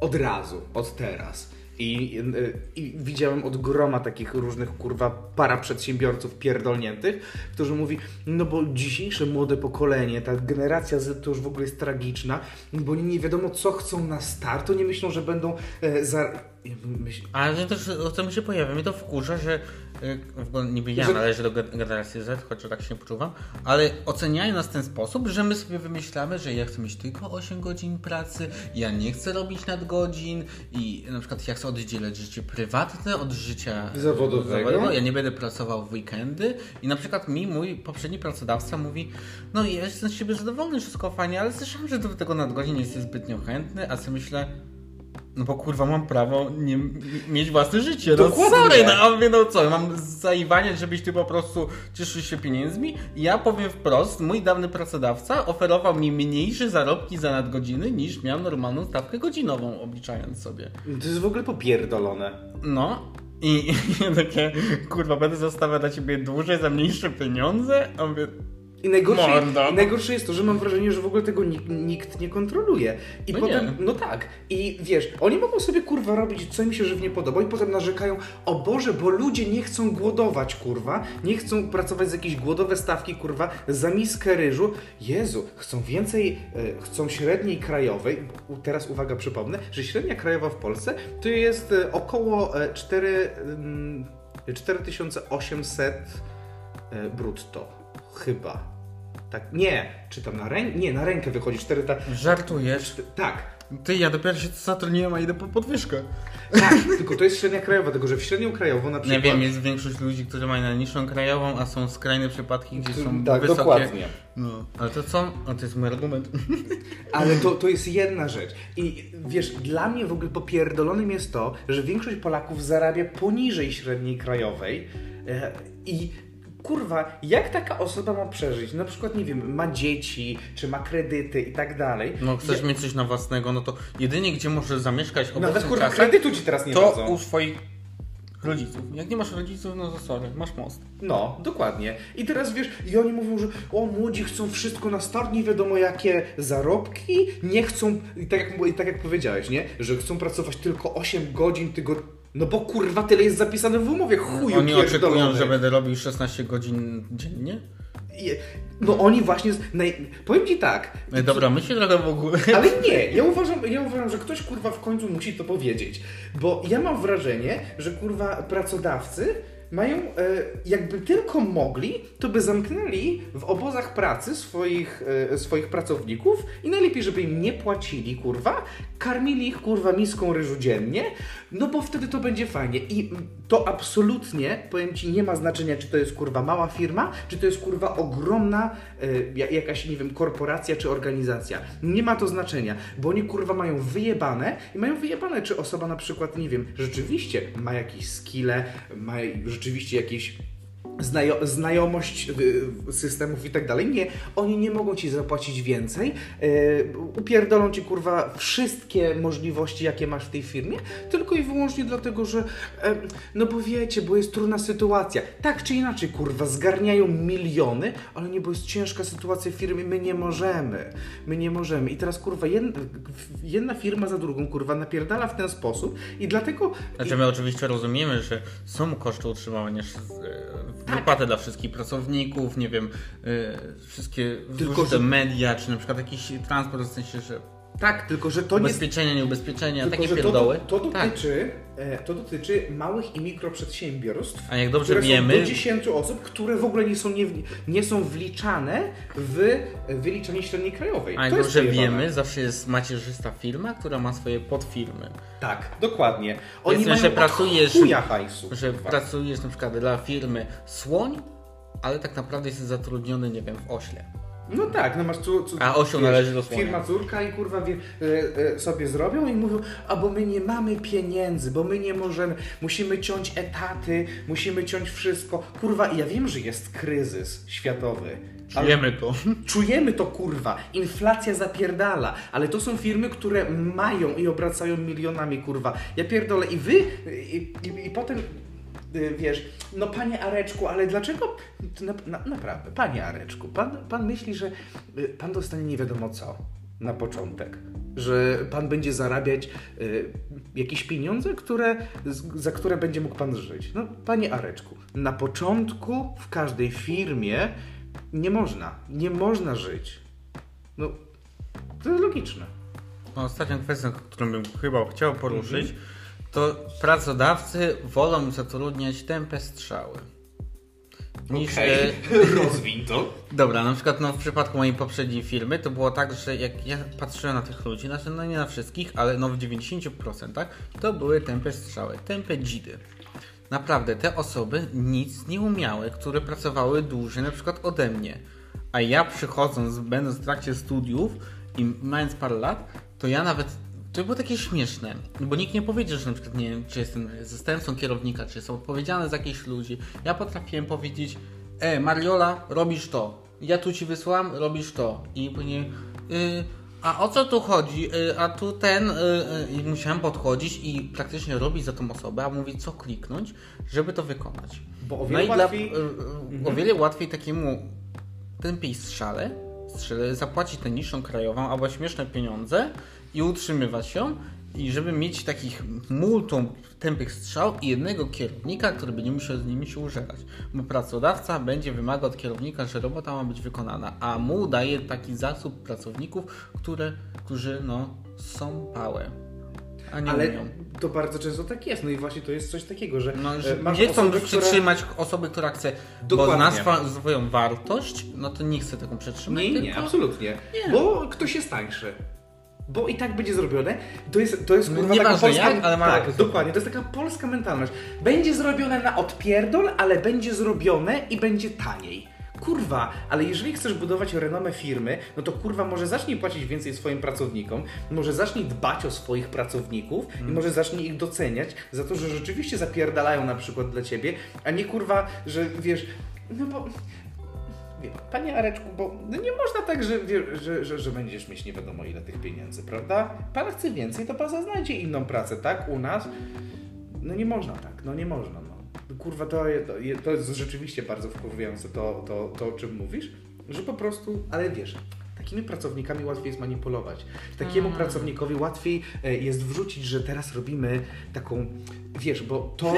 B: od razu, od teraz. I, y, I widziałem od groma takich różnych kurwa para przedsiębiorców pierdolniętych, którzy mówi, no bo dzisiejsze młode pokolenie, ta generacja Z to już w ogóle jest tragiczna, bo nie wiadomo co chcą na start, to nie myślą, że będą e, za... myśl-
A: Ale też o co mi się pojawia, mnie to wkurza, że y, w ogóle niby ja
B: Że-
A: należę do ge- generacji Z, choć tak się nie poczuwam, ale oceniają nas w ten sposób, że my sobie wymyślamy, że ja chcę mieć tylko 8 godzin pracy, ja nie chcę robić nadgodzin i na przykład ja chcę oddzielać życie prywatne od życia
B: Zawodowego.
A: Ja nie będę pracował w weekendy i na przykład mi mój poprzedni pracodawca mówi, no ja jestem z siebie zadowolony, wszystko fajnie, ale słyszałem, że do tego nadgodzin nie jesteś zbytnio chętny, a sobie myślę, no bo kurwa mam prawo nie mieć własne życie. No
B: Dokładnie.
A: sorry, no a mówię, no co, mam zaiwaniać, żebyś ty po prostu cieszył się pieniędzmi? I ja powiem wprost, mój dawny pracodawca oferował mi mniejsze zarobki za nadgodziny niż miał normalną stawkę godzinową, obliczając sobie.
B: To jest w ogóle popierdolone.
A: No. I, <laughs> i takie, kurwa, będę zostawiał dla ciebie dłużej za mniejsze pieniądze? A mówię,
B: I najgorsze. I najgorsze jest to, że mam wrażenie, że w ogóle tego nikt, nikt nie kontroluje. I
A: No
B: potem,
A: nie.
B: no tak, i wiesz, oni mogą sobie kurwa robić, co im się żywnie podoba, i potem narzekają, o Boże, bo ludzie nie chcą głodować, kurwa, nie chcą pracować z jakieś głodowe stawki, kurwa, za miskę ryżu. Jezu, chcą więcej, e, chcą średniej krajowej. Teraz uwaga, przypomnę, że średnia krajowa w Polsce to jest e, około e, 4, mm, 4800 e, brutto. Chyba. Tak, nie, czy tam na rękę? Nie, na rękę wychodzi 400.
A: żartujesz?
B: Tak,
A: Ty, ja dopiero się zatrudniłem, a idę po podwyżkę.
B: tak, tylko to jest średnia krajowa, tylko że w średnią krajową na przykład.
A: Nie wiem, jest większość ludzi, którzy mają najniższą krajową, a są skrajne przypadki, gdzie są
B: tak,
A: wysokie.
B: dokładnie.
A: No, ale to co? O, to jest mój argument. <laughs>
B: Ale to, to jest jedna rzecz. I wiesz, dla mnie w ogóle popierdolonym jest to, że większość Polaków zarabia poniżej średniej krajowej e, i kurwa, jak taka osoba ma przeżyć? Na przykład, nie wiem, ma dzieci, czy ma kredyty i tak dalej.
A: No, chcesz mieć coś na własnego, no to jedynie gdzie możesz zamieszkać obecnym
B: Nawet kurwa,
A: czasem,
B: kredytu ci teraz nie
A: to
B: dadzą.
A: u swoich rodziców. Jak nie masz rodziców, no to sorry, masz most.
B: No, dokładnie. I teraz wiesz, i oni mówią, że o, młodzi chcą wszystko na start, nie wiadomo jakie zarobki, nie chcą, i tak jak, i tak jak powiedziałeś, nie? Że chcą pracować tylko 8 godzin tygodnia. No bo kurwa, tyle jest zapisane w umowie, chuju
A: Oni oczekują, że będę robił 16 godzin dziennie?
B: No oni właśnie, naj... powiem Ci tak,
A: No dobra, myślę trochę w ogóle.
B: ale nie, ja uważam, ja uważam, że ktoś kurwa w końcu musi to powiedzieć. Bo ja mam wrażenie, że kurwa pracodawcy mają, e, jakby tylko mogli, to by zamknęli w obozach pracy swoich, e, swoich pracowników i najlepiej, żeby im nie płacili, kurwa, karmili ich, kurwa, miską ryżu dziennie, no bo wtedy to będzie fajnie. I to absolutnie, powiem Ci, nie ma znaczenia, czy to jest, kurwa, mała firma, czy to jest, kurwa, ogromna ja- jakaś, nie wiem, korporacja czy organizacja. Nie ma to znaczenia, bo oni, kurwa, mają wyjebane i mają wyjebane, czy osoba na przykład, nie wiem, rzeczywiście ma jakieś skille, ma rzeczywiście jakieś znajo- znajomość y, systemów i tak dalej. Nie, oni nie mogą ci zapłacić więcej. Yy, upierdolą ci kurwa wszystkie możliwości, jakie masz w tej firmie, tylko i wyłącznie dlatego, że e, no bo wiecie, bo jest trudna sytuacja. Tak czy inaczej, kurwa, zgarniają miliony, ale nie, bo jest ciężka sytuacja w firmie, my nie możemy. My nie możemy. I teraz kurwa, jedna, jedna firma za drugą, kurwa, napierdala w ten sposób i dlatego
A: Znaczy my oczywiście rozumiemy, że są koszty utrzymywania wypłaty dla wszystkich pracowników, nie wiem, e, wszystkie
B: Tylko, że-
A: media, czy na przykład jakiś transport, w sensie, że
B: tak, tylko że to nie
A: ubezpieczenia, nieubezpieczenia,
B: Tylko,
A: takie
B: że to,
A: pierdoły.
B: to,
A: tak.
B: dotyczy, e, to dotyczy małych i mikroprzedsiębiorstw.
A: A jak dobrze wiemy,
B: do 10 osób, które w ogóle nie są, nie, nie są wliczane w wyliczenie średniej krajowej.
A: a jak
B: to
A: dobrze wiemy, zawsze jest macierzysta firma, która ma swoje podfirmy.
B: Tak, dokładnie. Oni
A: Więc,
B: mają
A: że pracujesz-
B: hajsu.
A: Że pracujesz na przykład dla firmy Słoń, ale tak naprawdę jesteś zatrudniony, nie wiem, w Ośle.
B: No tak, no masz tu, tu
A: A osioł należy do słonia.
B: Firma córka i kurwa wie, e, e, sobie zrobią i mówią, a bo my nie mamy pieniędzy, bo my nie możemy, musimy ciąć etaty, musimy ciąć wszystko. Kurwa, i ja wiem, że jest kryzys światowy.
A: Czujemy to.
B: Czujemy to kurwa. Inflacja zapierdala, ale to są firmy, które mają i obracają milionami kurwa. Ja pierdolę i wy i, i, i potem wiesz, no panie Areczku, ale dlaczego na, na, naprawdę, panie Areczku, pan, pan myśli, że y, pan dostanie nie wiadomo co na początek, że pan będzie zarabiać y, jakieś pieniądze, które, za które będzie mógł pan żyć. No panie Areczku, na początku w każdej firmie nie można, nie można żyć. No, to jest logiczne.
A: No, Ostatnią kwestią, którą bym chyba chciał poruszyć, to pracodawcy wolą zatrudniać tępe strzały. Niż, e, <laughs>
B: rozwin to.
A: Dobra, na przykład no, w przypadku mojej poprzedniej firmy to było tak, że jak ja patrzyłem na tych ludzi, znaczy no nie na wszystkich, ale no w 90% to były tępe strzały, tępe dzidy. Naprawdę, te osoby nic nie umiały, które pracowały dłużej na przykład ode mnie. A ja przychodząc, będąc w trakcie studiów i mając parę lat, to ja nawet to było takie śmieszne, bo nikt nie powiedział, że na przykład nie wiem, czy jestem zastępcą kierownika, czy jestem odpowiedzialny za jakichś ludzi. Ja potrafiłem powiedzieć, e, Mariola, robisz to. Ja tu ci wysłałam, robisz to. I później, y, a o co tu chodzi? Y, a tu ten, y, y, i musiałem podchodzić i praktycznie robić za tą osobę, a mówić co kliknąć, żeby to wykonać.
B: Bo o
A: No
B: wiele
A: i dla,
B: łatwiej...
A: y, y, o wiele łatwiej takiemu zapłacić tę niższą krajową albo śmieszne pieniądze i utrzymywać ją i żeby mieć takich multum tępych strzał i jednego kierownika, który będzie musiał z nimi się użerać. Bo pracodawca będzie wymagał od kierownika, że robota ma być wykonana, a mu daje taki zasób pracowników, które, którzy no, są pałe,
B: Ale to bardzo często tak jest. No i właśnie to jest coś takiego, że
A: No, że
B: masz
A: nie chcą
B: osoby, które-
A: przytrzymać osoby, która chce, bo
B: Dokładnie.
A: zna swa- swoją wartość, no to nie chce taką przytrzymać.
B: Nie, nie,
A: tylko...
B: absolutnie.
A: Nie.
B: Bo ktoś jest tańszy. Bo i tak będzie zrobione. To jest, to jest
A: No,
B: kurwa
A: nieważne
B: taka polska...
A: jak, ale ma
B: tak, dokładnie. To jest taka polska mentalność. Będzie zrobione na odpierdol, ale będzie zrobione i będzie taniej. Kurwa, ale jeżeli chcesz budować renomę firmy, no to kurwa może zacznij płacić więcej swoim pracownikom, może zacznij dbać o swoich pracowników i może zacznij ich doceniać za to, że rzeczywiście zapierdalają na przykład dla ciebie, a nie kurwa, że wiesz, no bo Panie Areczku, bo no nie można tak, że, że, że, że będziesz mieć nie wiadomo ile tych pieniędzy, prawda? Pan chce więcej, to pan znajdzie inną pracę, tak? U nas? No nie można tak, no nie można, no. Kurwa, to, to, jest rzeczywiście bardzo wkurwiające to, to, to, o czym mówisz, że po prostu, ale wiesz, takimi pracownikami łatwiej jest manipulować. Takiemu pracownikowi łatwiej e, jest wrzucić, że teraz robimy taką, wiesz, bo to,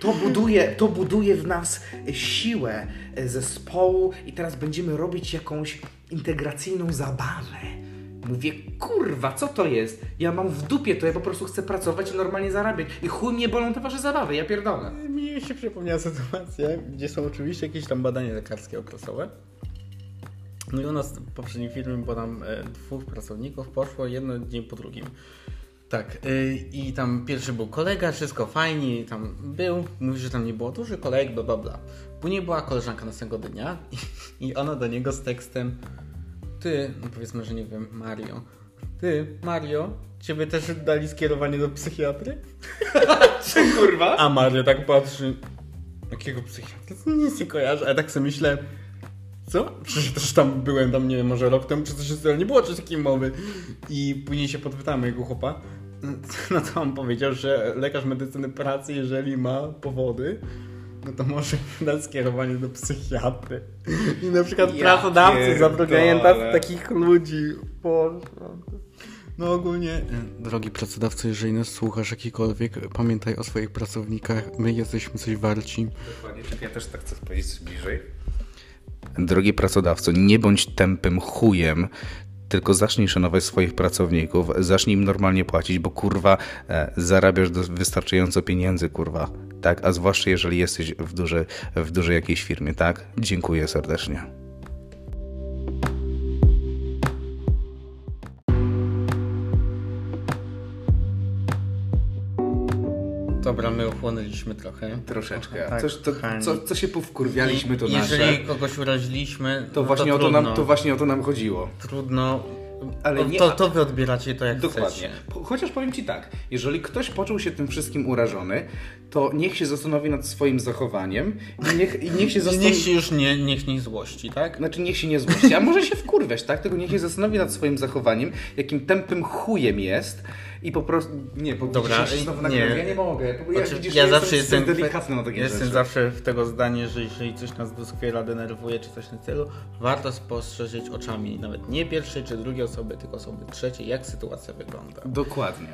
B: to, buduje, to buduje w nas siłę e, zespołu i teraz będziemy robić jakąś integracyjną zabawę. Mówię, kurwa, co to jest? Ja mam w dupie to, ja po prostu chcę pracować i normalnie zarabiać. I chuj mnie bolą te wasze zabawy, ja pierdolę.
A: Mi się przypomniała sytuacja, gdzie są oczywiście jakieś tam badania lekarskie okresowe. No i u nas w poprzedniej firmie było tam e, dwóch pracowników, poszło jedno dzień po drugim. Tak, y, i tam pierwszy był kolega, wszystko fajnie, tam był, mówi, że tam nie było dużo kolegów, bla bla bla. Później była koleżanka następnego dnia i, i ona do niego z tekstem Ty, no powiedzmy, że nie wiem, Mario. Ty, Mario, ciebie też dali skierowanie do psychiatry? <laughs>
B: Czy kurwa?
A: A Mario tak patrzy. Jakiego psychiatry? Nic nie kojarzę. A ja tak sobie myślę. Co? Przecież też tam byłem tam, nie wiem, może rok temu, czy coś nie było czegoś takiej mowy. I później się podpytamy jego chłopa. No to on powiedział, że lekarz medycyny pracy, jeżeli ma powody, no to może dać skierowanie do psychiatry. I na przykład
B: Ja
A: pracodawcy zatrudniają takich ludzi. Boże. No ogólnie... Drogi pracodawco, jeżeli nas słuchasz jakikolwiek, pamiętaj o swoich pracownikach. My jesteśmy coś warci.
B: Dokładnie, ja też tak chcę powiedzieć bliżej. Drogi pracodawco, nie bądź tępym chujem, tylko zacznij szanować swoich pracowników, zacznij im normalnie płacić, bo kurwa e, zarabiasz wystarczająco pieniędzy, kurwa. Tak, a zwłaszcza jeżeli jesteś w dużej, w dużej jakiejś firmie, tak? Dziękuję serdecznie.
A: Dobra, my ochłonęliśmy trochę.
B: Troszeczkę.
A: Tak,
B: Coś, to, co, co się powkurwialiśmy, to
A: Jeżeli
B: nasze.
A: kogoś uraziliśmy,
B: To
A: no
B: właśnie, o to, nam, to właśnie o to nam chodziło.
A: Trudno.
B: Ale nie-
A: to, to wy odbieracie to jak
B: Dokładnie.
A: chcecie.
B: Chociaż powiem Ci tak, jeżeli ktoś poczuł się tym wszystkim urażony, to niech się zastanowi nad swoim zachowaniem i niech, i niech się zastanowi...
A: Niech się już nie, niech nie złości, tak?
B: Znaczy niech się nie złości, a może się wkurwiać, tak? Tylko niech się zastanowi nad swoim zachowaniem, jakim tępym chujem jest i po prostu... Nie, bo
A: Dobra,
B: się znowu
A: nie.
B: nagrywam. Ja nie mogę. Ja,
A: Znaczy,
B: widzisz,
A: ja
B: ja
A: zawsze
B: jestem,
A: jestem
B: delikatny na takie
A: Jestem
B: rzeczy.
A: zawsze w tego zdania, że jeżeli coś nas doskwiera, denerwuje czy coś w tym stylu, warto spostrzeżeć oczami nawet nie pierwszej czy drugiej osoby, tylko osoby trzeciej, jak sytuacja wygląda.
B: Dokładnie.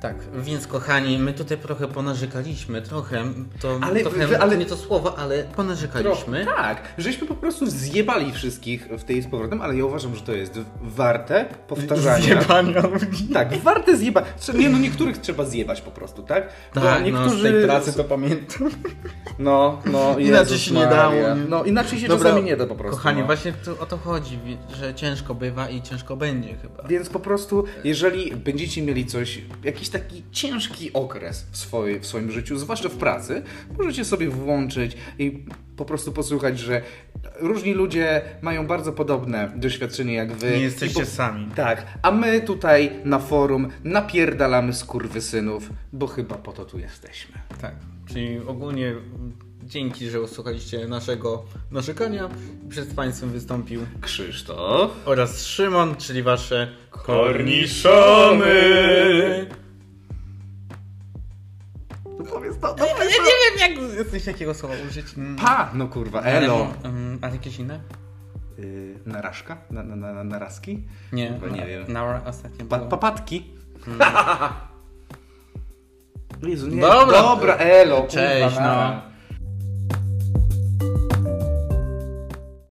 A: Tak, więc kochani, my tutaj trochę ponarzekaliśmy, trochę, to
B: Ale-
A: trochę
B: ale-
A: nie to słowo, ale ponarzekaliśmy.
B: Tro- tak, żeśmy po prostu zjebali wszystkich w tej z powrotem, ale ja uważam, że to jest warte powtarzania.
A: Zjebania.
B: Tak, warte zjeba. Trze- Nie, no niektórych trzeba zjebać po prostu, tak? Bo
A: Tak, no, z tej pracy to pamiętam.
B: No, no, <laughs>
A: Inaczej
B: Jezus
A: się nie
B: Maria.
A: dało.
B: No, inaczej się
A: Dobra,
B: czasami nie da po prostu.
A: Kochani,
B: no.
A: właśnie o to chodzi, że ciężko bywa i ciężko będzie chyba.
B: Więc po prostu, jeżeli będziecie mieli coś, jakiś taki ciężki okres w, swojej, w swoim życiu, zwłaszcza w pracy, możecie sobie włączyć i po prostu posłuchać, że różni ludzie mają bardzo podobne doświadczenie jak wy.
A: Nie jesteście
B: po-
A: sami.
B: Tak, a my tutaj na forum napierdalamy skurwysynów, bo chyba po to tu jesteśmy.
A: Tak, czyli ogólnie dzięki, że usłuchaliście naszego narzekania. Przed Państwem wystąpił
B: Krzysztof.
A: oraz Szymon, czyli Wasze
B: Korniszony. No powiedz to, no
A: Ja nie wiem, jak coś takiego słowa użyć. Mm.
B: Pa! No kurwa, elo.
A: Mm, a jakieś inne?
B: Yy, narażka? Na, na, na, na, narazki?
A: Nie,
B: Chyba nie wiem.
A: Na ostatnio
B: Pa,
A: było.
B: papatki? <laughs> Jezu, nie.
A: Dobra.
B: Dobra, elo.
A: Cześć,
B: kurwa,
A: no.